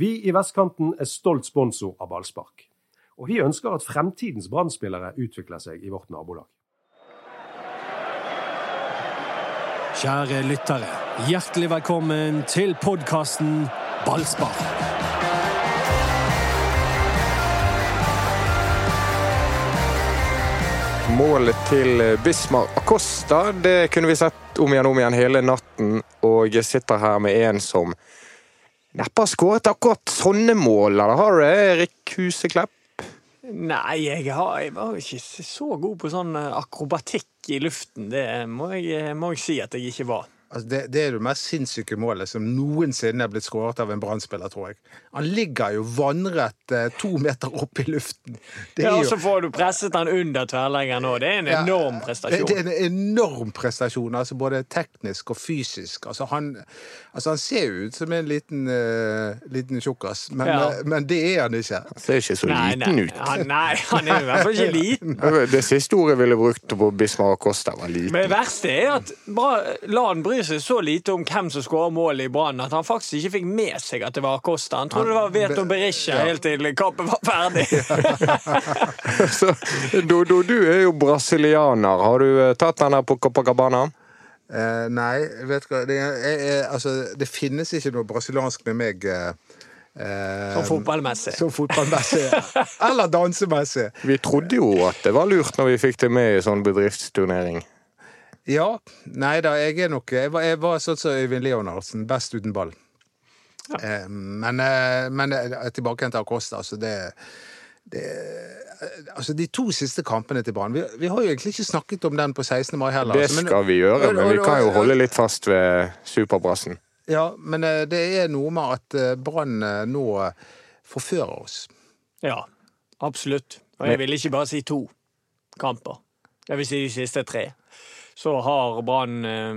Vi i Vestkanten er stolt sponsor av ballspark. Og vi ønsker at fremtidens brann utvikler seg i vårt nabolag. Kjære lyttere, hjertelig velkommen til podkasten Ballspark. Målet til Bismar Acosta det kunne vi sett om igjen om igjen hele natten. Og jeg sitter her med en som neppe har skåret akkurat sånne mål. Eller har du det, Erik Huseklepp? Nei, jeg, har, jeg, var ikke så god på sånn akrobatikk i luften. Det må jeg, må jeg si at jeg ikke var. Altså det, det, er det mest sinnssyke målet som noensinne er blitt skåret av en brann tror jeg. Han ligger jo vannrett eh, to meter opp i luften. ja, Og så får du presset han under tverrleggeren òg. Det er en enorm prestasjon. Det, det, er en enorm prestasjon, altså både teknisk og fysisk. Altså han, altså han ser jo ut som en liten, uh, liten tjukkas, men, ja. uh, men, det er han ikke. Han ser ikke så nei, liten nei. ut. Han, nei, han er i hvert fall ikke liten. det siste ordet jeg ville brukt på Bismar Costa, var liten. Men det verste er at bra, la han bry seg så lite om hvem som skårer mål i Brann, at han faktisk ikke fikk med seg at det var Acosta. Han trodde det var Veto Berisha ja. helt til kampen var ferdig. så, du, du er jo brasilianer. Har du eh, tatt den her på Copacabana? Eh, nei, vet du hva det, jeg, jeg, altså, det finnes ikke noe brasiliansk med meg. Eh, som fotballmessig. Som fotballmessig. Eller dansemessig. Vi trodde jo at det var lurt når vi fikk det med i sånn bedriftsturnering. Ja. Nei da, jeg er nok Jeg var, jeg var sånn som Øyvind Leonardsen, best uten ball. Ja. Eh, men, eh, men eh, tilbake til Acosta. Altså det, det, altså de to siste kampene til Brann vi, vi, har jo egentlig ikke snakket om den på 16. mai heller. Det altså, skal vi gjøre, men vi kan jo holde litt fast ved superbrassen. Ja, men det er noe med at Brann nå forfører oss. Ja, absolutt. Og jeg vil ikke bare si to kamper. Jeg vil si de siste tre så har Brann eh,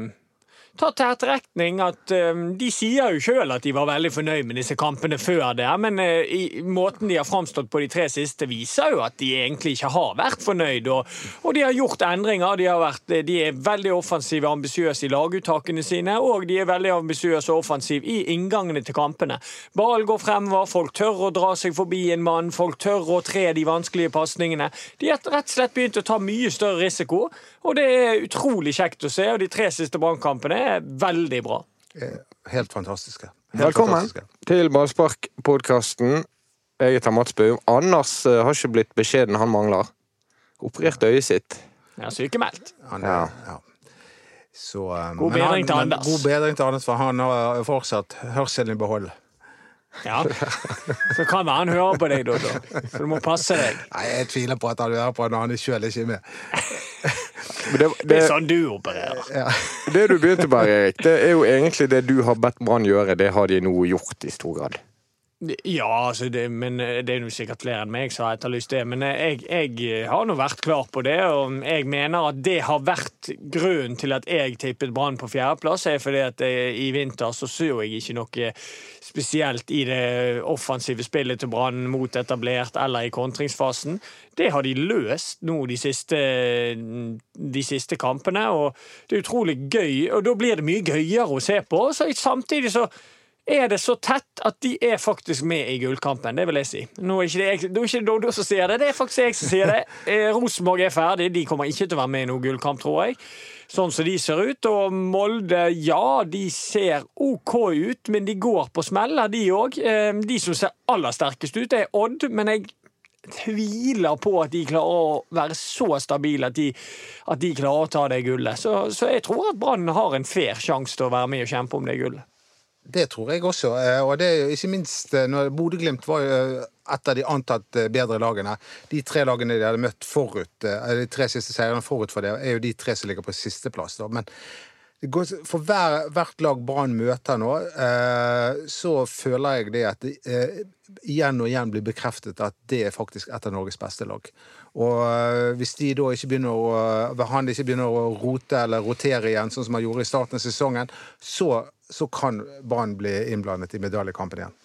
tatt til etterretning at uh, de sier jo sjøl at de var veldig fornøyd med disse kampene før det, men uh, i, måten de har framstått på de tre siste, viser jo at de egentlig ikke har vært fornøyd. Og, og de har gjort endringer. De, har vært, de er veldig offensive og ambisiøse i laguttakene sine, og de er veldig ambisiøse og offensive i inngangene til kampene. Ballen går fremover, folk tør å dra seg forbi en mann, folk tør å tre de vanskelige pasningene. De har rett og slett begynt å ta mye større risiko, og det er utrolig kjekt å se. Og de tre siste brannkampene er veldig bra. Helt fantastiske. Helt Velkommen fantastiske. til Ballspark-podkasten. Jeg heter Mats Bøum. Anders eh, har ikke blitt beskjeden han mangler. Operert øyet sitt. Ja, sykemeldt. Han, ja. ja. Så, um, god bedring til Anders. God bedring til Anders, for han har fortsatt hørselen i behold. Ja. Så kan være han hører på deg, Dodo. Så du må passe deg. Nei, Jeg tviler på at han hører på når han sjøl ikke er med. Det, det, det, er sånn du opererer. Ja. Det du begynte med, Erik, det er jo egentlig det du har bedt Brann gjøre. Det har de nå gjort i stor grad. Ja, altså det, men eh, det er jo sikkert flere enn meg som har etterlyst det. Men eh, jeg, jeg har nå vært klar på det, og jeg mener at det har vært grunnen til at jeg tippet Brann på fjerdeplass. er fordi at jeg, eh, i vinter så så jeg ikke noe spesielt i det offensive spillet til Brann mot etablert eller i kontringsfasen. Det har de løst nå de siste, de siste kampene, og det er utrolig gøy. Og da blir det mye gøyere å se på. Så samtidig så er det så tett at de er faktisk med i gullkampen. Det vil jeg si. Nå er ikke det, jeg, det er ikke Doddo som sier det, det er faktisk jeg som sier det. Eh, Rosenborg er ferdig. De kommer ikke til å være med i noen gullkamp, tror jeg. Sånn som de ser ut. Og Molde, ja, de ser OK ut, men de går på smeller, de òg. Eh, de som ser aller sterkest ut, er Odd, men jeg tviler på at de klarer å være så stabile at de, at de klarer å ta det gullet. Så, så jeg tror at Brann har en fair sjanse til å være med og kjempe om det gullet. Det tror jeg også. Eh, og det er jo ikke minst eh, når Bodø-Glimt var jo eh, et av de antatt bedre lagene. De tre lagene de hadde møtt forut, de tre siste seirene forut for det, er jo de tre som ligger på sisteplass. Men for hver, hvert lag Brann møter nå, så føler jeg det at det igjen og igjen blir bekreftet at det er faktisk et av Norges beste lag. Og hvis de da ikke begynner å, han ikke begynner å rote eller rotere igjen, sånn som han gjorde i starten av sesongen, så så kan Brann bli innblandet i medaljekampen igjen.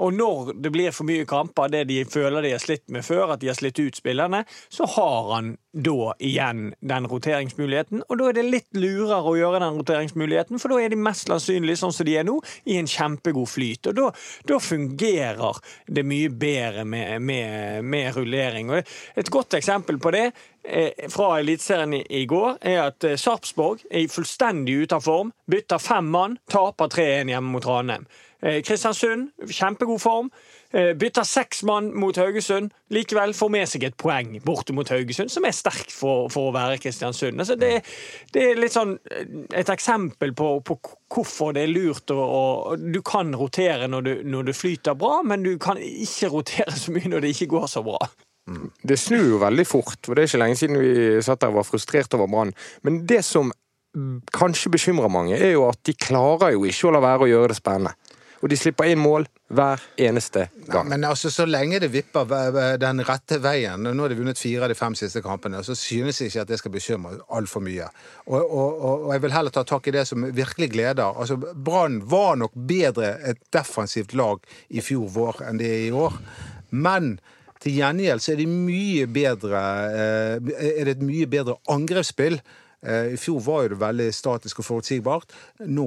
Og når det blir for mye kamper, det de føler de har slitt med før, at de har slitt ut spillerne, så har han da igjen den roteringsmuligheten. Og da er det litt lurere å gjøre den roteringsmuligheten, for da er de mest sannsynlig, sånn som de er nå, i en kjempegod flyt. Og da, da fungerer det mye bedre med, med, med rullering. Og et godt eksempel på det eh, fra Eliteserien i, går er at eh, Sarpsborg er fullstendig ute av form. Bytter fem mann, taper 3-1 hjemme mot Ranheim. Eh, Kristiansund, kjempegod form. Eh, bytter seks mann mot Haugesund. Likevel får med seg et poeng borte mot Haugesund, som er sterkt for, for å være Kristiansund. Altså det, det, er litt sånn eh, et eksempel på, på hvorfor det er lurt å, å Du kan rotere når du, når du flyter bra, men du kan ikke rotere så mye når det ikke går så bra. Det snur jo veldig fort, for det er ikke lenge siden vi satt der og var frustrert over Brann. Men det som kanskje bekymrer mange, er jo at de klarer jo ikke å la være å gjøre det spennende. Og de slipper inn mål hver eneste gang. Men altså, så lenge det vipper den rette veien Nå har de vunnet fire av de fem siste kampene, så synes jeg ikke at det skal bekymre altfor mye. Og, og, og, og jeg vil heller ta tak i det som virkelig gleder. Altså, Brann var nok bedre et defensivt lag i fjor vår enn det er i år. Men til gjengjeld så er de mye bedre eh, Er det et mye bedre angrepsspill. Eh, I fjor var det veldig statisk og forutsigbart. Nå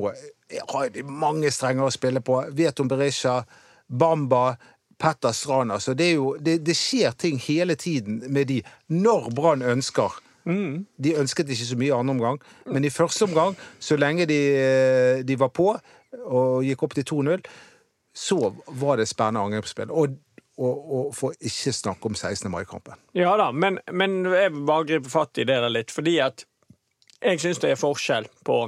har de mange strenger å spille på. Veton Berisha, Bamba, Petter Strand. Altså, det, er jo, det, det skjer ting hele tiden med de når Brann ønsker. De ønsket ikke så mye i andre omgang, men i første omgang, så lenge de, eh, de var på og gikk opp til 2-0, så var det spennende angrepsspill. Og, og, og for ikke snakke om 16. mai-kampen. Ja da, men, men jeg bare griper fatt i det der litt, fordi at jeg syns det er forskjell på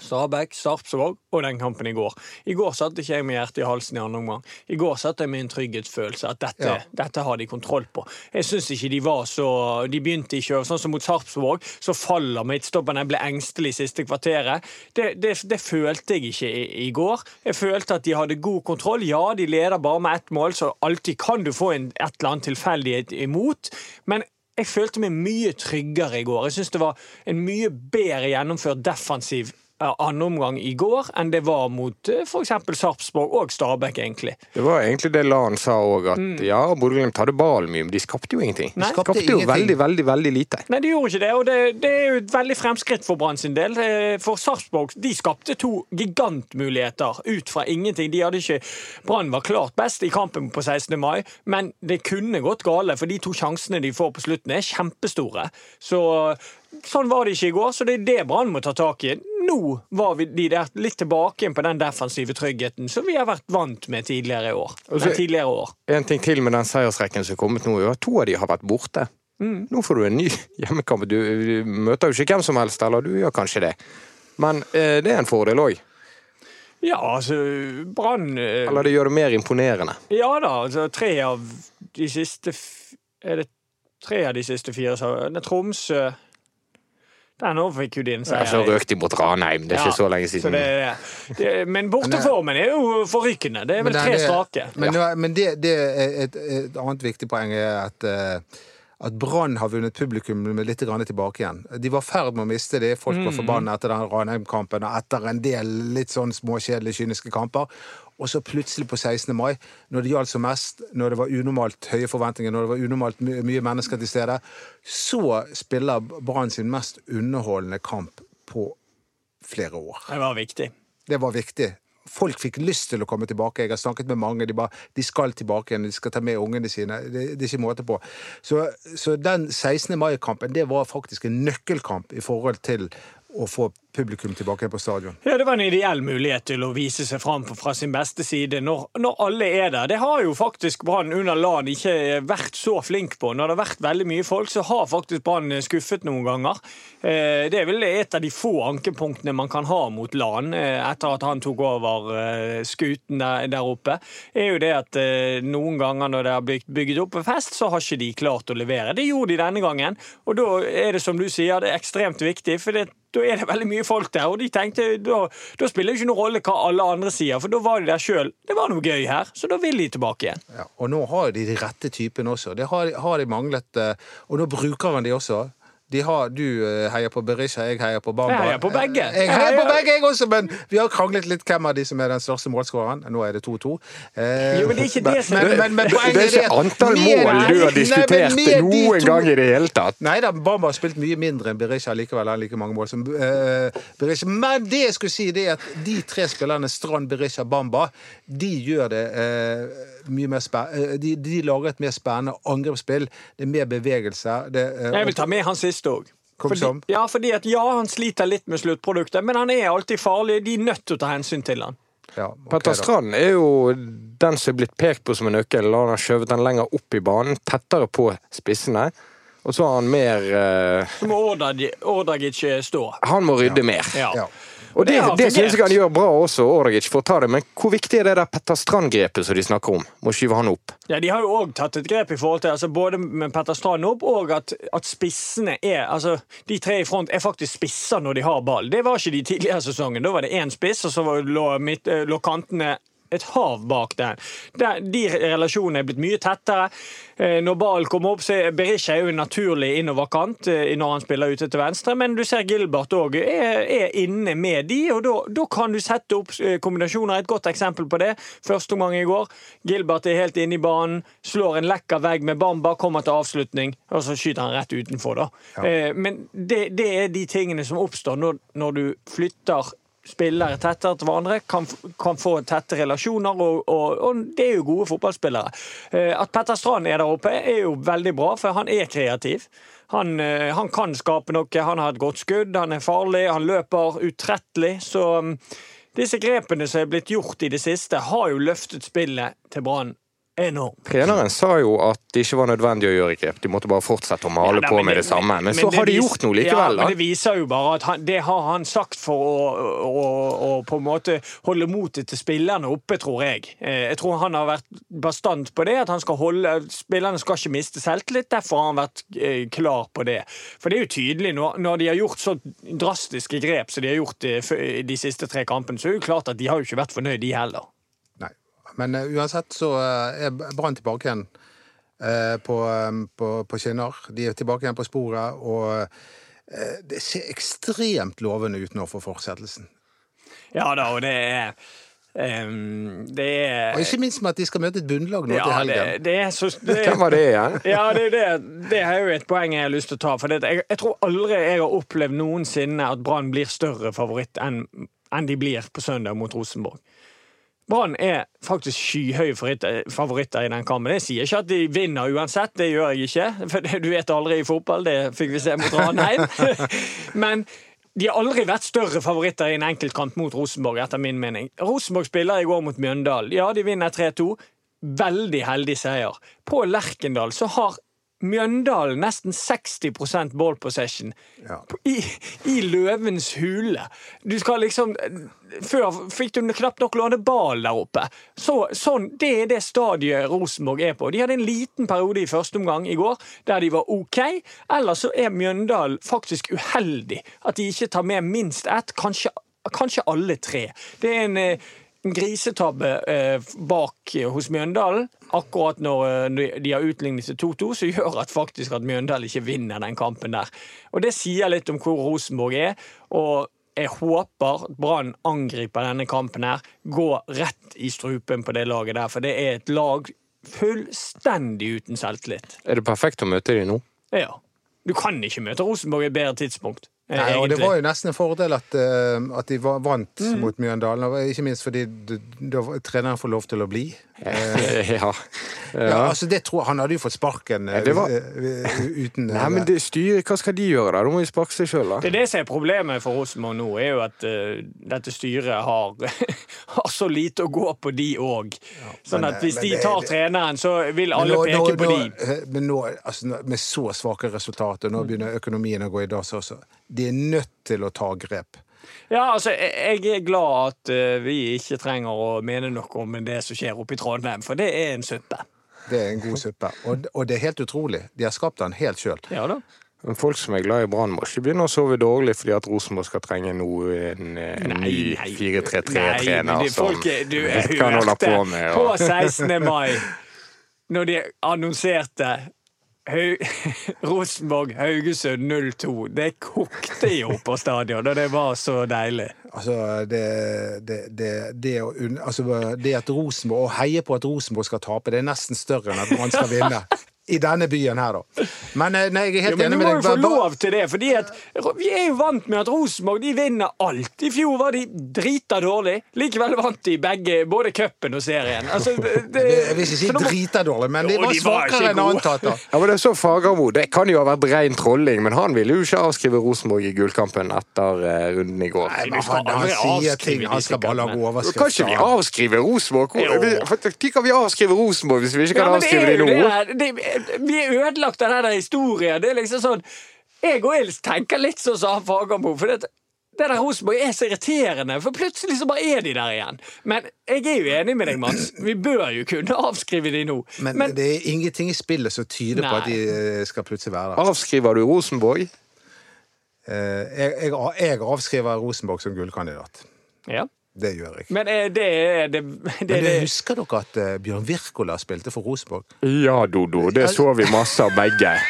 Stabæk, Sarpsborg og den kampen i går. I går satt ikke jeg med hjertet i halsen i andre omgang. I går satt jeg med en trygghetsfølelse at dette, Ja. dette har de kontroll på. Jeg syns ikke de var så De begynte ikke Sånn som mot Sarpsborg, så faller midtstopperen. Jeg ble engstelig siste kvarteret. Det, det, det følte jeg ikke i, i går. Jeg følte at de hadde god kontroll. Ja, de leder bare med ett mål, så alltid kan du få en, et eller annet tilfeldighet imot. Men jeg følte meg mye tryggere i går. Jeg syns det var en mye bedre gjennomført defensiv eh, omgang i går enn det var mot eh, f.eks. Sarpsborg og Stabæk, egentlig. Det var egentlig det Lan sa òg, at ja, Bodø-Glimt hadde ballen mye, men de skapte jo ingenting. De Nei. skapte Skapte jo ingenting. veldig, veldig veldig lite. Nei, de gjorde ikke det, og det, det er jo et veldig fremskritt for Brann sin del. Eh, For Sarpsborg de skapte to gigantmuligheter ut fra ingenting. De hadde ikke Brann var klart best i kampen på 16. mai, men det kunne gått gale, for de to sjansene de får på slutten, er kjempestore. Så Sånn var det ikke i går, så det er det Brann må ta tak i. Nå var vi de der litt tilbake på den defensive tryggheten som vi har vært vant med tidligere i år. Altså- tidligere år. En ting til med den seiersrekken som er kommet nå, er at to av de har vært borte. Nå får du en ny hjemmekamp. Du, du møter jo ikke hvem som helst, eller du gjør kanskje det. Men eh, det er en fordel òg. Ja, altså Brann eh, Eller det gjør det mer imponerende. Ja da, altså tre av de siste Er det tre av de siste fire så Tromsø Der nå fikk jo din en Så seier. røk de mot Ranheim, det er ikke så lenge Så siden. det, er- det, men borteformen er jo forrykkende. Det er vel tre strake. Men, men det, det er et, et annet viktig poeng er at, uh, at Brann har vunnet publikum med litt grann tilbake igjen. De var i ferd med å miste det. Folk var forbanna etter den Ranheim-kampen og etter en del litt sånn småkjedelige, kyniske kamper. Og så plutselig på 16. mai, når det gjaldt som mest, når det var unormalt høye forventninger, når det var unormalt my mye mennesker til stede, så spiller Brann sin mest underholdende kamp på flere år. Det var viktig. Det var viktig. Folk fikk lyst til å komme tilbake. Jeg har snakket med mange. De, bare, de skal tilbake igjen, de skal ta med ungene sine. Det, det er ikke måte på. Så, så den 16. mai-kampen det var faktisk en nøkkelkamp i forhold til å få publikum tilbake på stadion. Ja, Det var en ideell mulighet til å vise seg fram fra sin beste side når, når alle er der. Det har jo faktisk Brann under LAN ikke vært så flink på. Når det har vært veldig mye folk, så har faktisk Brann skuffet noen ganger. Eh, Det er vel et av de få ankepunktene man kan ha mot LAN eh, etter at han tok over eh, skuten der, oppe. er jo det at noen ganger når det har blitt bygget opp en fest, så har ikke de klart å levere. Det gjorde de denne gangen, og da er det som du sier, det er ekstremt viktig. for det da er det veldig mye folk der, og de tenkte da, da spiller det ikke noen rolle hva alle andre sier, for da var de der sjøl. Det var noe gøy her, så da vil de tilbake igjen. Ja, og nå har de de rette typene også. Det har, har de manglet. eh, Og nå bruker han de også. De har, du eh, heier på Berisha, jeg heier på Bamba. Jeg heier på begge. Eh, Jeg heier på begge, jeg også, men vi har kranglet litt hvem av de som er den største målskåreren. Nå er det 2-2. Eh, Jo, men det er ikke det som men- men- men Det, er ikke antall mål du har diskutert nei, noen to- gang i det hele tatt. Nei da, Bamba har spilt mye mindre enn Berisha likevel. Han har like mange mål som eh, Berisha. Men det jeg skulle si, det er at de tre spillerne, Strand, Berisha, Bamba, de gjør det eh, mye mer spennende de, de lager et mer spennende angrepsspill. Det er mer bevegelse. Det, eh, Jeg vil ta med han siste òg. Fordi, ja, fordi at ja, han sliter litt med sluttproduktet, men han er alltid farlig. De er nødt til å ta hensyn til han. ja, okay, Petter da. Strand er jo den som er blitt pekt på som en nøkkel. Han har skjøvet den lenger opp i banen, tettere på spissene. Og så har han mer uh... Så må Ordagic stå. Han må rydde mer. Ja. Og det, Det det syns jeg han gjør bra også, Ordagic, for å ta det. Men hvor viktig er det der Petter Strand-grepet som de snakker om? Må skyve han opp. Ja, De har jo òg tatt et grep i forhold til altså både med Petter Strand opp, og at, at spissene er altså De tre i front er faktisk spisser når de har ball. Det var ikke de tidligere sesongen. Da var det én spiss, og så lå, midt, eh, lå kantene et hav bak. Der, de relasjonene er blitt mye tettere. Eh, Når ballen kommer opp, så er Berisha er jo en naturlig innoverkant eh, når han spiller ute til venstre, men du ser Gilbert òg er, er inne med de, og da- da kan du sette opp eh, kombinasjoner. Et godt eksempel på det, første omgang i går. Gilbert er helt inne i banen, slår en lekker vegg med Bamba, kommer til avslutning, og så skyter han rett utenfor, da. Ja. Men det, det er de tingene som oppstår når, når du flytter spillere tettere til hverandre, kan, kan få tette relasjoner, og, og, og det er jo gode fotballspillere. Eh, At Petter Strand er der oppe, er jo veldig bra, for han er kreativ. Han, eh, han kan skape noe, han har et godt skudd, han er farlig, han løper utrettelig. Så mm, disse grepene som er blitt gjort i det siste, har jo løftet spillet til Brann enormt. Treneren sa jo at det ikke var nødvendig å gjøre grep. De måtte bare fortsette å male Ja, da, på med det samme. Men, så det har de gjort noe likevel. Ja, da. men det viser jo bare at han, det har han sagt for å, å, å på en måte holde motet til spillerne oppe, tror jeg. Eh, Jeg tror han har vært bastant på det, at han skal holde spillerne skal ikke miste selvtillit. Derfor har han vært eh, klar på det. For det er jo tydelig, når, når de har gjort så drastiske grep som de har gjort eh, de siste tre kampene, så er det jo klart at de har jo ikke vært fornøyd, de heller. Men eh, uansett så eh, er Brann tilbake igjen eh, på, på, på skinner. De er tilbake igjen på sporet, og eh, det ser ekstremt lovende ut nå for fortsettelsen. Ja da, og det er Um, Det er Og ikke minst med at de skal møte et bunnlag nå ja, til helgen. det er så det, Hvem var det ja? Ja, det, det, det er jo et poeng jeg har lyst til å ta. For det, jeg, jeg tror aldri jeg har opplevd noensinne at Brann blir større favoritt enn enn de blir på søndag mot Rosenborg. Brann er faktisk skyhøye favoritter, favoritter i den kampen. Jeg sier ikke at de vinner uansett, det gjør jeg ikke. For du vet aldri i fotball, det fikk vi se mot Ranheim. Men de har aldri vært større favoritter i en enkeltkamp mot Rosenborg, etter min mening. Rosenborg spiller i går mot Mjøndalen. Ja, de vinner 3-2. Veldig heldig seier. På Lerkendal så har Mjøndalen nesten 60 ball possession. Ja. I, I løvens hule. Du skal liksom Før fikk du knapt nok låne ball der oppe. Så, sånn, Det er det stadiet Rosenborg er på. De hadde en liten periode i første omgang i går der de var OK. Ellers så er Mjøndalen faktisk uheldig. At de ikke tar med minst ett, kanskje, kanskje alle tre. Det er en eh, en grisetabbe eh, bak eh, hos Mjøndalen. Akkurat når eh, de har utlignet til 2-2, så gjør at faktisk at Mjøndalen ikke vinner den kampen der. Og Det sier litt om hvor Rosenborg er. og jeg håper Brann angriper denne kampen her, går rett i strupen på det laget der. For det er et lag fullstendig uten selvtillit. Er det perfekt å møte dem nå? Ja. Du kan ikke møte Rosenborg i et bedre tidspunkt. Nei, og det var jo nesten en fordel at, eh, at de vant vant mot Mjøndalen. Ikke minst fordi da treneren får lov til å bli. Ja. Ja, altså det tror jeg, Han hadde jo fått sparken eh, Ja, det var- eh, uten Nei, men det styret, hva skal de gjøre da? Da må de sparke seg sjøl, da. Det er det som er problemet for Rosenborg nå, er jo at uh, dette styret har, har så lite å gå på, de òg. sånn at hvis men de tar det- treneren, så vil alle nå- peke nå- på nå- de. eh, Men nå, altså, med så svake resultater, nå begynner økonomien å gå i dass også. De er nødt til å ta grep. Ja, altså, jeg er glad at eh, vi ikke trenger å mene noe om det som skjer oppe i Trondheim, for det er en suppe. Det er en god suppe. Og, og det er helt utrolig. De har skapt den helt sjøl. Ja da. Men folk som er glad i Brann, må ikke begynne å sove dårlig fordi at Rosenborg skal trenge noe, en, en ny Nei, 4-3-3-trener som du, jeg kan holde på med. På 16. mai, når de annonserte Hau- Rosenborg-Haugesund 0-2. Det kokte jo på stadion, og det var så deilig. Altså, det, det, det, det, å altså, det at Rosenborg, Å heie på at Rosenborg skal tape, det er nesten større enn at man skal vinne. I denne byen her, da. Men eh, nei, jeg er helt men enig du med må deg. jo få lov til det, fordi at vi er jo vant med at Rosenborg de vinner alt. I fjor var de drita dårlig. Likevel vant de begge, både cupen og serien. Altså, det, det, Jeg vil ikke si må- drita dårlig, men de var svakere enn antatt. da. Ja, men det er så Fagermo. Det kan jo ha vært rein trolling, men han ville jo ikke avskrive Rosenborg i gullkampen etter uh, runden i går. Nei, men han, han sier ting, han skal bare lage sikkert, Kan ikke vi overskrifter. avskrive Rosenborg? Når kan vi avskrive Rosenborg hvis vi ikke Ja, kan men det avskrive er jo nå? Vi er ødelagt av den historien. Det er liksom sånn Jeg og Ils tenker litt sånn som han Fagermo. For det, det der Rosenborg er så irriterende, for plutselig så bare er de der igjen. Men jeg er jo enig med deg, Mats. Vi bør jo kunne avskrive de nå. Men, Men, det er ingenting i spillet som tyder på at de eh, skal plutselig være der. Avskriver du Rosenborg? Eh, Jeg, jeg, jeg avskriver Rosenborg som gullkandidat. ja. Det gjør jeg. Men eh, det er det, det, Men det, det, husker dere at eh, Bjørn Wirkola spilte for Rosenborg? Ja, Dodo. Det så vi masse av begge.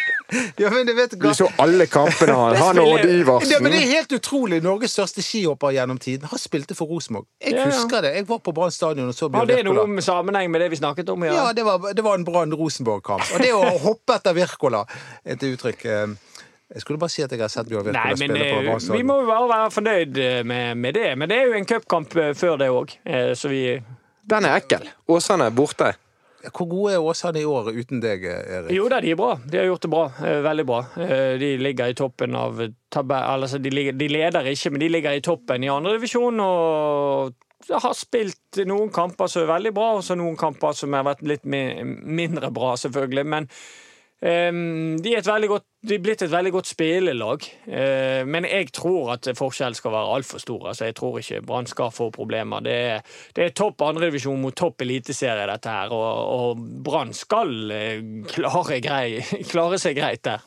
Ja, men det vet Vi så alle kampene han. Han og Odd Ja, men det er helt utrolig. Norges største skihopper gjennom tiden. Han spilte for Rosenborg. Jeg Ja, ja. husker det. Jeg var på Brann stadion og så Bjørn Har Bjørn det Wirkola. noe med sammenheng med det vi snakket om? Ja, det var, det var en Brann-Rosenborg-kamp. Og det å hoppe etter Wirkola, et uttrykk eh, Jeg skulle bare si at jeg har sett Bjørn Virkola spille på eh, vi må jo bare være fornøyd eh, med, med det. Men det er jo en cupkamp eh, før det òg, så vi Den er ekkel. Åsane er borte. Hvor gode er Åsane i år uten deg, Erik? Jo da, de er bra. De har gjort det bra. Veldig bra. De ligger i toppen av tabell... Altså, de, ligger, de leder ikke, men de ligger i toppen i andredivisjon og har spilt noen kamper som er veldig bra, og så noen kamper som har vært litt mindre bra, selvfølgelig. Men de er, godt, de er blitt et veldig godt spillelag. Eh, men jeg tror at forskjellen skal være altfor stor. Altså, jeg tror ikke Brann skal få problemer. Det er, det er topp andredivisjon mot topp eliteserie, dette her. Og, og Brann skal eh, klare, grei, klare seg greit der.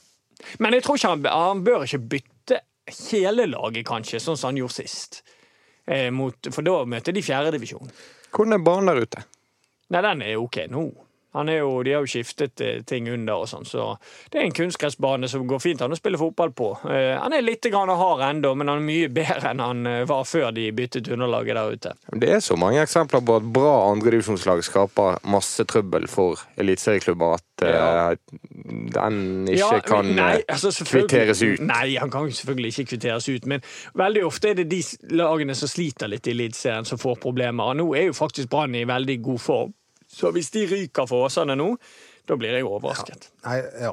Men jeg tror ikke han, han bør ikke bytte hele laget, kanskje, sånn som han gjorde sist. Eh, mot, for da møter de fjerdedivisjon. Hvordan er banen der ute? Nei, den er ok nå. Han jo, de har jo skiftet eh, ting under og sånn, så det er en kunstgressbane som går fint an å spille fotball på. Eh, han er litt grann hard ennå, men han er mye bedre enn han eh, var før de byttet underlaget der ute. Det er så mange eksempler på at bra andredivisjonslag skaper masse trøbbel for eliteserieklubber at eh, den ikke Ja, kan nei, altså, kvitteres ut. Nei, han kan selvfølgelig ikke kvitteres ut, men veldig ofte er det de lagene som sliter litt i Eliteserien, som får problemer. Nå er jo faktisk Brann i veldig god form, så hvis de ryker for Åsane nå, da blir jeg overrasket. Nei, ja.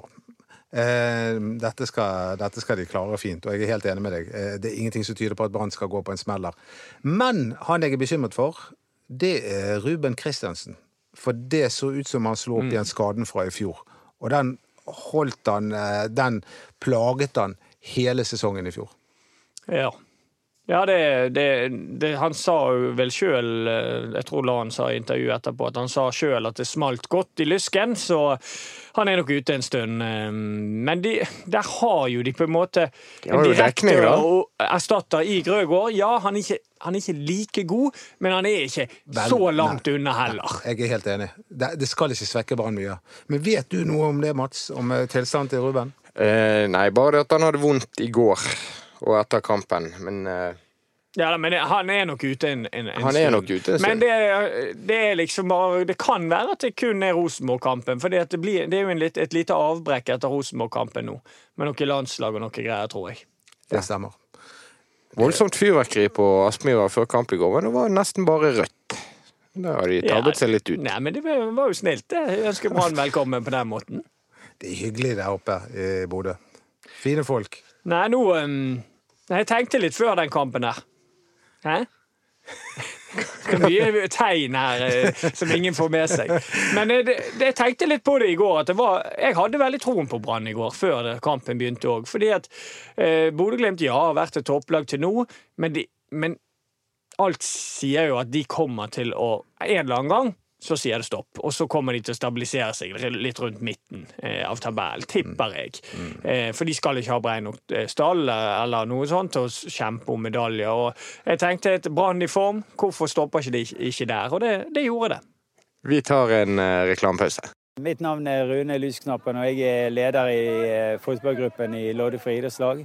Eh, dette, skal, dette skal de klare fint, og jeg er helt enig med deg. Eh, det er ingenting som tyder på at Brann skal gå på en smeller. Men han jeg er bekymret for, det er Ruben Kristiansen. For det så ut som han slo opp igjen skaden fra i fjor. Og den holdt han eh, Den plaget han hele sesongen i fjor. Ja. Ja, det, det, det Han sa jo vel sjøl, jeg tror Lan sa i intervjuet etterpå, at han sa sjøl at det smalt godt i lysken, så han er nok ute en stund. eh, Men de, der har jo de på en måte en direkte erstatter i Grøgaard. Ja, han er, ikke, han er ikke like god, men han er ikke Vel, så langt unna heller. Jeg er helt enig. Det, det skal ikke svekke Brann mye. Men vet du noe om det, Mats? Om eh, tilstanden til Ruben? Eh, nei, bare det at han hadde vondt i går og etter kampen. Men eh, Ja, men det, Han er nok ute en, en, en Han er nok ute. Men det, det er liksom bare Det kan være at det kun er Rosenborg-kampen. For det, blir, det er jo en litt, et lite avbrekk etter Rosenborg-kampen nå. Med noe landslag og noe greier, tror jeg. Det stemmer. voldsomt fyrverkeri på Aspmyra før kamp i går, men det var nesten bare rødt. Da har de tabbet seg litt ut. Nei, men det var jo snilt. det. Jeg ønsker Brann velkommen på den måten. Det er hyggelig der oppe i Bodø. Fine folk. Nei, nå um, nei, Jeg tenkte litt før den kampen her. Hæ? Mye tegn her eh, som ingen får med seg. Men eh, det, jeg tenkte litt på det i går. At var, jeg hadde veldig troen på Brann i går, før kampen begynte òg. Fordi at eh, Bodø-Glimt ja, har vært et topplag til nå, men, de, men alt sier jo at de kommer til å En eller annen gang så sier det stopp. Og så kommer de til å stabilisere seg litt rundt midten eh, av tabellen, tipper jeg. Eh, for de skal ikke ha brei nok eh, stall eh, eller noe sånt til å kjempe om medaljer. Og jeg tenkte et Brann i form, hvorfor stopper ikke de ikke der? Og det, det gjorde det. Vi tar en eh, reklamepause. Mitt navn er Rune Lysknappen, og jeg er leder i eh, fotballgruppen i Loddefri idrettslag.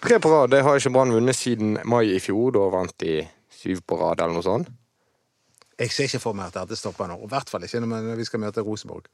Tre på rad, det har ikke Brann vunnet siden mai i fjor. Da vant de syv på rad, eller noe sånt. Jeg ser ikke for meg at dette stopper nå. I hvert fall ikke når vi skal møte Rosenborg.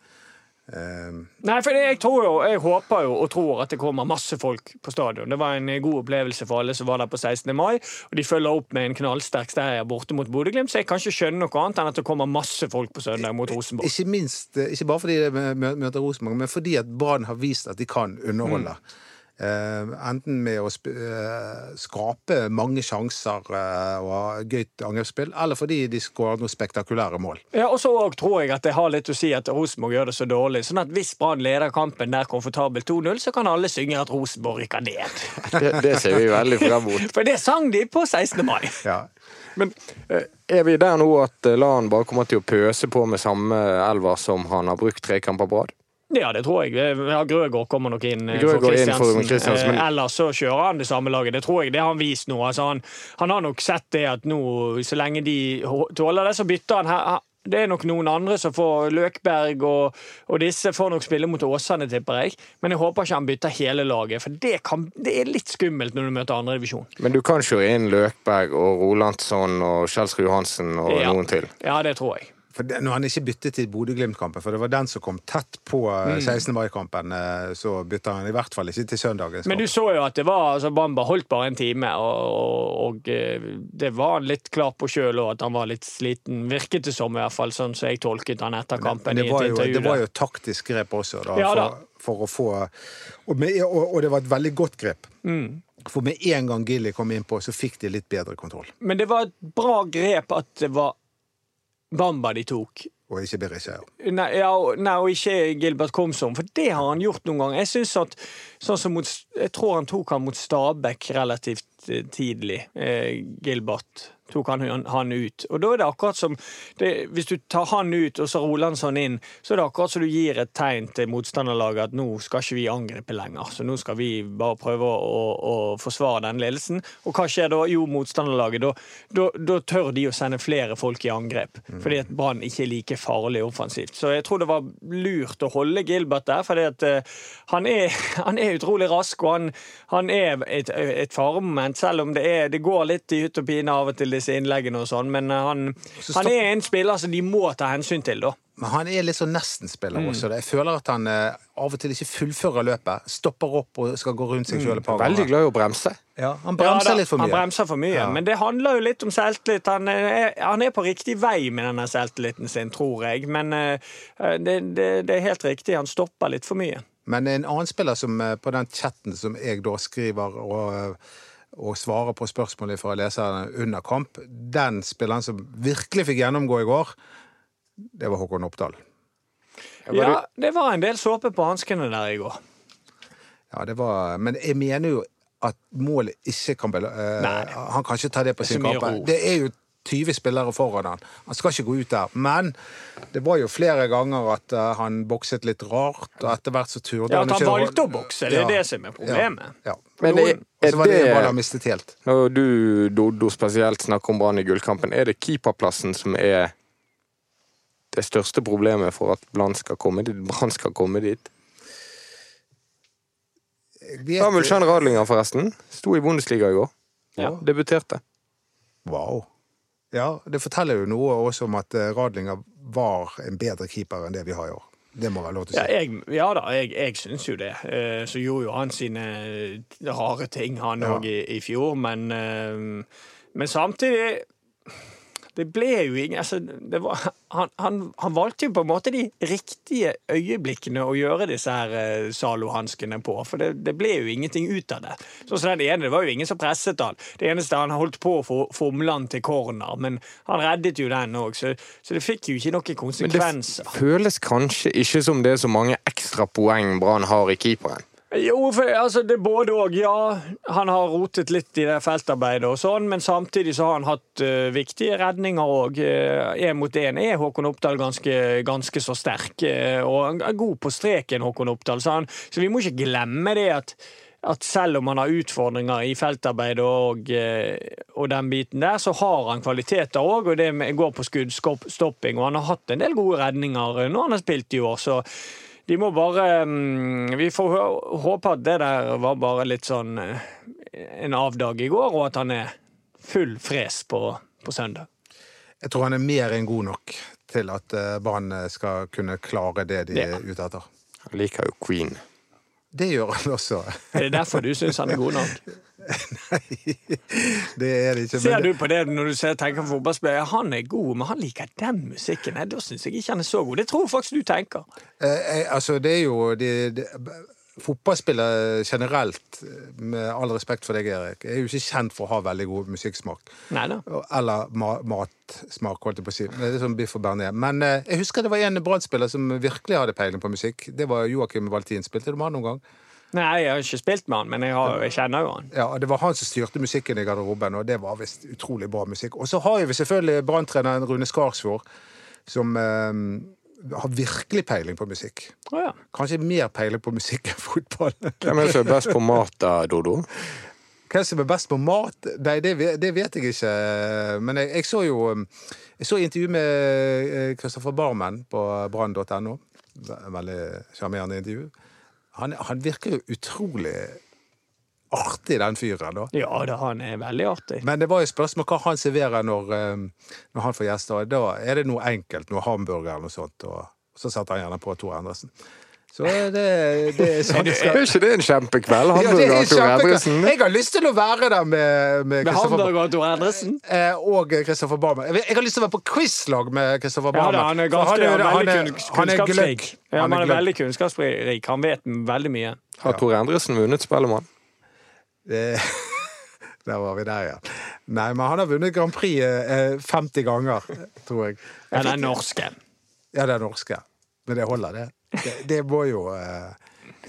Um, Nei, for jeg tror jo, jeg håper jo og tror at det kommer masse folk på stadion. Det var en god opplevelse for alle som var der på 16. mai. Og de følger opp med en knallsterk seier borte mot Bodø-Glimt, så jeg kan ikke skjønne noe annet enn at det kommer masse folk på søndag mot Rosenborg. ikke minst, eh, ikke bare fordi de møter Rosenborg, men fordi at Brann har vist at de kan underholde. Eh, enten med å sp eh, skape mange sjanser eh, og ha gøyt angrepsspill, eller fordi de skårer noen spektakulære mål. Ja, og så tror jeg at det har litt å si at Rosenborg gjør det så dårlig. Sånn at hvis Brann leder kampen nær komfortabelt 2-0, så kan alle synge at Rosenborg rykker ned. Det, det ser vi veldig frem mot. For det sang de på 16. mai. Ja. Men eh, er vi der nå at eh, Lan bare kommer til å pøse på med samme elver som han har brukt tre kamper på rad? Ja, det tror jeg. Ja, Grøgaard kommer nok inn eh, Grøgaard for inn Kristiansen. Kristiansen, men- Eh, Ellers så kjører han det samme laget. Det tror jeg. Det har han vist nå. Altså, han, han har nok sett det at nå, så lenge de tåler det, så bytter han her. Det er nok noen andre som får Løkberg og, og disse får nok spille mot Åsane, tipper jeg. Men jeg håper ikke han bytter hele laget, for det, kan, det er litt skummelt når du møter andredivisjon. Men du kan kjøre inn Løkberg og Rolandsson og Kjelsrud Johansen og Ja. noen til. Ja, det tror jeg. For det, når han ikke byttet til Bodø-Glimt-kampen, for det var den som kom tett på eh, Mm. 16. mai-kampen, eh, så bytta han i hvert fall ikke til søndagens kamp. Men du så jo at det var altså Bamba holdt bare en time, og, og, eh, det var han litt klar på sjøl òg, at han var litt sliten. Virket det som, i hvert fall, sånn som jeg tolket han etter kampen. Det i var, jo, det var jo taktisk grep også, da, Ja, da. for, for å få og, med, og, og det var et veldig godt grep. Mm. For med en gang Gilly kom innpå, så fikk de litt bedre kontroll. Men det var et bra grep at det var Bamba de tok. Og ikke Berisha. Nei, ja, nei, og ikke Gilbert Komsom, for det har han gjort noen ganger. Jeg synes at, sånn som mot, jeg tror han tok han mot Stabæk relativt eh, tidlig, eh, Gilbert. Tok han, han ut. Og da er det akkurat som det, Hvis du tar han ut og så Rolandsson inn, så er det akkurat som du gir et tegn til motstanderlaget at nå skal ikke vi angripe lenger. Så nå skal vi bare prøve å, å forsvare den ledelsen. Og hva skjer da? Jo, motstanderlaget. Da, da, da tør de å sende flere folk i angrep. Fordi at Brann ikke er like farlig offensivt. Så jeg tror det var lurt å holde Gilbert der, fordi at uh, han, er, han er utrolig rask, og han, han er et, et faremoment, selv om det, er, det går litt i hytt og pine av og til disse innleggene og sånn, men eh, han, Så han er en spiller som de må ta hensyn til, da. Men han er litt sånn nesten-spiller Mm. også. Jeg føler at han eh, av og til ikke fullfører løpet. Stopper opp og skal gå rundt seg sjøl et par ganger. Veldig glad i å bremse. Ja, han bremser Ja, da, litt for mye. Han bremser for mye, Ja. men det handler jo litt om selvtillit. Han er, han er på riktig vei med denne selvtilliten sin, tror jeg. Men eh, det, det, det er helt riktig, han stopper litt for mye. Men en annen spiller som eh, på den chatten som jeg da skriver og, eh, og svarer på spørsmålet fra leserne under kamp, den spilleren som virkelig fikk gjennomgå i går, det var Håkon Oppdal. Ja, det var en del såpe på hanskene der i går. Ja, det var, men jeg mener jo at målet ikke kan bel- Nei. Han kan ikke ta det på Det sin kappe. Det er jo 20 spillere foran han. Han skal ikke gå ut der. Men det var jo flere ganger at eh, han bokset litt rart, og etter hvert så turde Ja, At han ikke å- valgte å bokse, det er det som er problemet. Ja. ja. Men er, er så var det det han det mistet helt. Når du, Doddo, spesielt snakker om Brann i gullkampen, er det keeperplassen som er det største problemet for at Brann skal komme dit? Brann skal komme dit? Samuel Chan Radlinger, forresten. Sto i Bundesliga i går. Ja. Debuterte. Wow. Ja, det forteller jo noe også om at eh, Radlinger var en bedre keeper enn det vi har i år. Det må være lov til å Ja, si. jeg, ja da, jeg, jeg syns jo det. Eh, Så gjorde jo han sine rare ting, han Ja. i, i fjor, men eh, Men samtidig Det ble jo ingen altså, det var, han, han, han valgte jo på en måte de riktige øyeblikkene å gjøre disse her eh, Zalo-hanskene på, for det, det ble jo ingenting ut av det. Så, så den ene, Det var jo ingen som presset han. Det eneste han holdt på å få fomle han til corner, men han reddet jo den òg, så, så det fikk jo ikke noen konsekvenser. Men det føles kanskje ikke som det er så mange ekstra poeng Brann har i keeperen. Jo, for altså, det er både og. Ja, han har rotet litt i det feltarbeidet og sånn, men samtidig så har han hatt uh, viktige redninger òg. Én mot én er Håkon Oppdal ganske, ganske så sterk, uh, og han er god på streken, Håkon Oppdal. Så, han, så vi må ikke glemme det at, at selv om han har utfordringer i feltarbeidet og, eh, og den biten der, så har han kvaliteter òg, og det går på skuddstopping. Og han har hatt en del gode redninger når han har spilt i år, så de må bare mm, Vi får håpe at det der var bare litt sånn eh, en avdag i går, og at han er full fres på, på søndag. Jeg tror han er mer enn god nok til at eh, Brann skal kunne klare det de Ja. er ute etter. Han liker jo Queen. Det gjør han også. Er det derfor du syns han er god nok? Nei, det er det ikke. Ser du på det når du ser, tenker på fotballspiller? Han er god, men han liker den musikken. Nei, Da syns jeg ikke han er så god. Det tror jeg faktisk du tenker. Eh, jeg- altså, det er jo det, de, Fotballspillere generelt, med all respekt for deg, Erik, er jo ikke kjent for å ha veldig god musikksmak. Neida. Eller ma matsmak, holdt jeg på å si. Det er sånn biff og bearnés. Men eh, jeg husker det var en Brann-spiller som virkelig hadde peiling på musikk. Det var Joakim Valtin. Spilte du med han noen gang? Nei, jeg har ikke spilt med han, men jeg, har, jeg kjenner jo han. Ja, Det var han som styrte musikken i garderoben, og det var visst utrolig bra musikk. Og så har vi selvfølgelig Brann-treneren Rune Skarsvåg, som eh, har virkelig peiling på musikk. Oh, ja. Kanskje mer peiling på musikk enn fotball. Hvem er det som er best på mat, da, Dodo? Hvem som er best på mat? Nei, det, det vet jeg ikke. Men jeg, jeg så jo Jeg så intervju med Kristoffer Barmen på brann.no. Veldig sjarmerende intervju. Han, han virker jo utrolig artig, den fyren. da. ja da, han er veldig artig. Men det var jo spørsmål hva han serverer når, eh, når han får gjester. Da er det noe enkelt, noe hamburger eller noe sånt. Og så setter han gjerne på Tor Endresen. Så det, det er sånn det skal Er ikke det en kjempekveld? Ja, det Hamburger er og Tor. Endresen? Jeg har lyst til å være der med, med Med Kristoffer hamburger og Tor Endresen? eh, og Kristoffer Barmer. Jeg har lyst til å være på quizlag med Kristoffer Ja, Barmen. da, han er ganske han er- han er- han er kunnskapsrik. gløgg. Ja, Han er veldig kunnskapsrik. Han vet veldig mye. Har Tor Endresen vunnet Spellemann? Eh, Der var vi der, ja. Nei, men han har vunnet Grand Prix eh, 50 ganger, tror jeg. Ja, den norske. Ja, det er norske. Men det holder, det. Det, det må jo eh,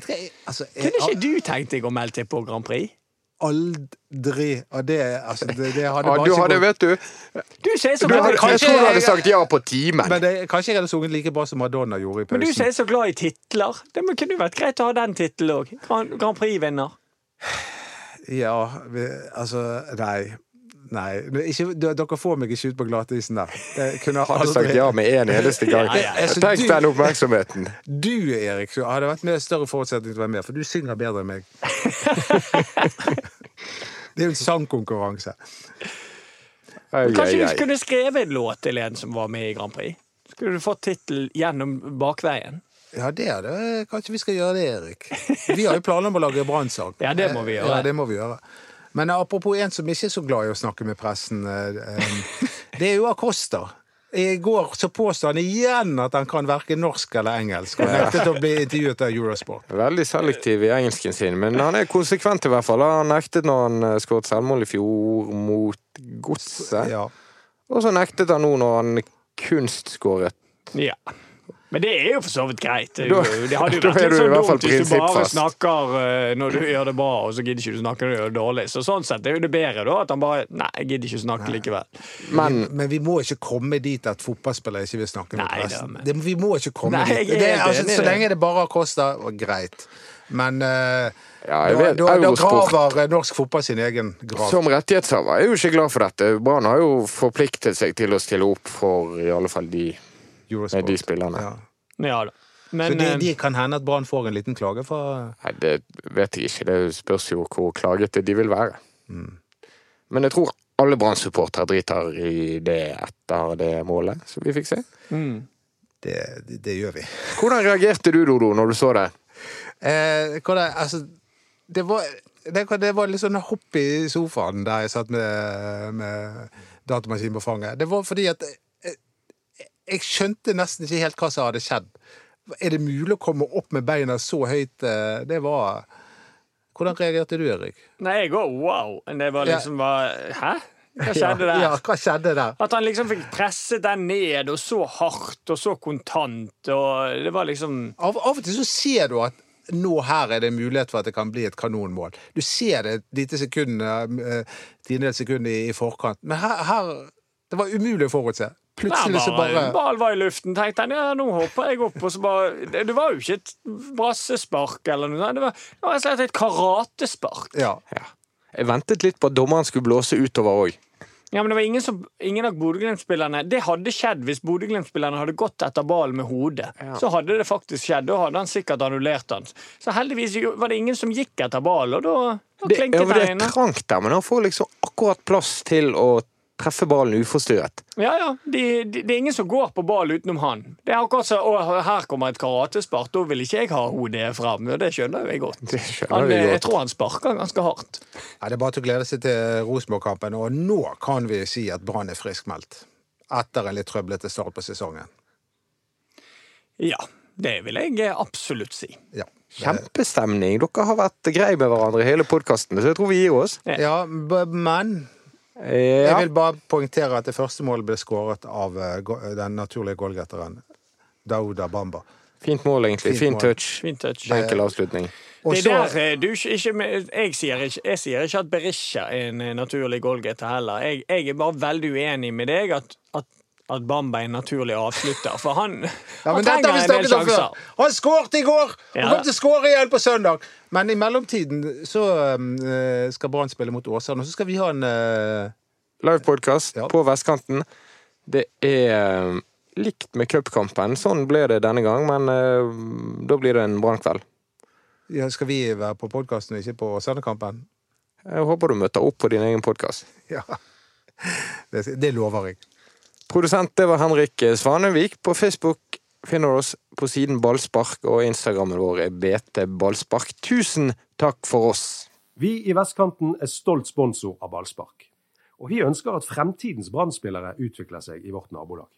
jeg- altså, jeg Kunne ikke du tenkt deg å melde til på Grand Prix? aldri Og det, altså, det, det hadde Ja, du ikke hadde, gått- vet du Du sier så du hadde, Jeg tror du hadde sagt ja på timen. Men det, kanskje jeg hadde sunget like bra som Madonna gjorde i pausen. men du sier så glad i titler. Det kunne vært greit å ha den tittelen òg. Grand, Grand Prix-vinner. Ja, vi, altså Nei. Nei. Ikke, dere får meg ikke ut på glattisen der. Jeg kunne aldri... Hadde sagt ja med en eneste gang. Ja, ja, ja. Tenk den oppmerksomheten. Du, Erik, så hadde vært med større forutsetning til å være med, for du synger bedre enn meg. Det er jo en sangkonkurranse. Kanskje du skulle skrevet en låt til en som var med i Grand Prix? Skulle du fått tittel gjennom bakveien? Ja, det er det. Kanskje vi skal gjøre det, Erik. Vi har jo planer om å lage brannsak. Ja, det må vi gjøre. Ja, det må vi gjøre. Men apropos en som ikke er så glad i å snakke med pressen, eh, eh, det er jo Acosta. I går så påstod han igjen at han kan verken norsk eller engelsk, og nektet å bli intervjuet av Eurosport. Veldig selektiv i engelsken sin, men han er konsekvent i hvert fall. Han nektet når han eh, skåret selvmål i fjor mot Godset. Ja. Og så nektet han nå når han kunstskåret. Ja. Men det er jo for så vidt greit. Det, Da- det hadde jo vært litt sånn dumt hvis du bare snakker eh, når du gjør det bra, og så gidder ikke du snakke når du gjør det dårlig. Så sånn sett er jo det bedre da at han bare Nei, jeg gidder ikke snakke likevel. Men Men vi må ikke komme dit at fotballspillere ikke vil snakke pressen. Det, vi må ikke komme Nei, dit. Det, altså, så lenge det bare koster, og greit. Men uh, Ja, vet, da, da graver eh, norsk fotball sin egen grav. som rettighetshaver er jeg jo ikke glad for dette. Brann har jo forpliktet seg til å stille opp for i alle fall de Eurosport. med de spillerne. Ja. Ja da. Så Men de, de kan hende at Brann får en liten klage fra Nei, det vet jeg ikke. Det spørs jo hvor klagete de vil være. Mm. Men jeg tror alle Brann-supportere driter i det etter det målet som vi fikk se. mm. det, det, det gjør vi. Hvordan reagerte du, Dodo, når du så det? Eh, hva det, altså, det var det, det var litt sånn hopp i sofaen der jeg satt med, med datamaskinen på fanget. Det var fordi at jeg, skjønte nesten ikke helt hva som hadde skjedd. Er det mulig å komme opp med beina så høyt? eh, Det var Hvordan reagerte du, Erik? Nei, jeg òg wow. Det var liksom bare Hæ? Hva skjedde der? Ja, hva skjedde der? At han liksom fikk presset den ned, og så hardt og så kontant, og det var liksom Av, av og til så ser du at nå her er det mulighet for at det kan bli et kanonmål. Du ser det et lite sekund, eh, tiendedels sekund i, i forkant, men her, her Det var umulig å forutse. Plutselig så bare Ball var i luften, tenkte han. Ja, nå hopper jeg opp, og så bare Det, det var jo ikke et brassespark eller noe. Det var, det var rett og slett et karatespark. Ja. Ja. Jeg ventet litt på at dommeren skulle blåse utover òg. Ja, men det var ingen, som, ingen av Bodø-Glimt-spillerne Det hadde skjedd hvis Bodø-Glimt-spillerne hadde gått etter ballen med hodet. Så hadde det faktisk skjedd. Da hadde han sikkert annullert den. Så heldigvis var det ingen som gikk etter ballen, og da, da Det, ja, det er trangt der, men han får liksom akkurat plass til å treffe ballen uforstyrret. Ja, ja. De, de, det er ingen som går på ball utenom han. Det er akkurat så, og Her kommer et karatespark, da vil ikke jeg ha hodet fram. Og det skjønner jo jeg godt. Det skjønner Han, vi eh, godt. jeg tror han sparker ganske hardt. Ja, det er bare til å glede seg til Rosenborg-kampen, og nå kan vi si at Brann er friskmeldt. Etter en litt trøblete start på sesongen. Ja, det vil jeg eh, absolutt si. Ja. Kjempestemning. Dere har vært greie med hverandre i hele podkasten, så jeg tror vi gir oss. Ja, b- men jeg vil bare poengtere at det første målet ble skåret av eh, den naturlige goalgetteren Dauda Bamba. Fint mål, egentlig. Fint Fin touch. Fint touch. Enkel avslutning. Og Det der, eh, du, ikke, ikke, jeg, sier ikke, jeg sier ikke at Berisha er en eh, naturlig goalgetter heller. Jeg, jeg er bare veldig uenig med deg at, at, at Bamba er en naturlig avslutter. For han, ja, han trenger en del sjanser. Han skåret i går! Han kom til å skåre igjen på søndag! Men i mellomtiden så uh, skal Brann spille mot Åsane, og så skal vi ha en uh, Live podkast Ja. på vestkanten. Det er eh, likt med cupkampen. Sånn ble det denne gang, men uh, da blir det en brannkveld. ja, Skal vi være på podkasten og ikke på Åsane-kampen? Jeg håper du møter opp på din egen podkast. Ja. Det, det lover jeg. Produsent det var Henrik Svanevik. På Facebook finner du oss på siden Ballspark, og Instagrammen vår er BT Ballspark. Tusen takk for oss! Vi i Vestkanten er stolt sponsor av ballspark. Og vi ønsker at fremtidens Brann-spillere utvikler seg i vårt nabolag.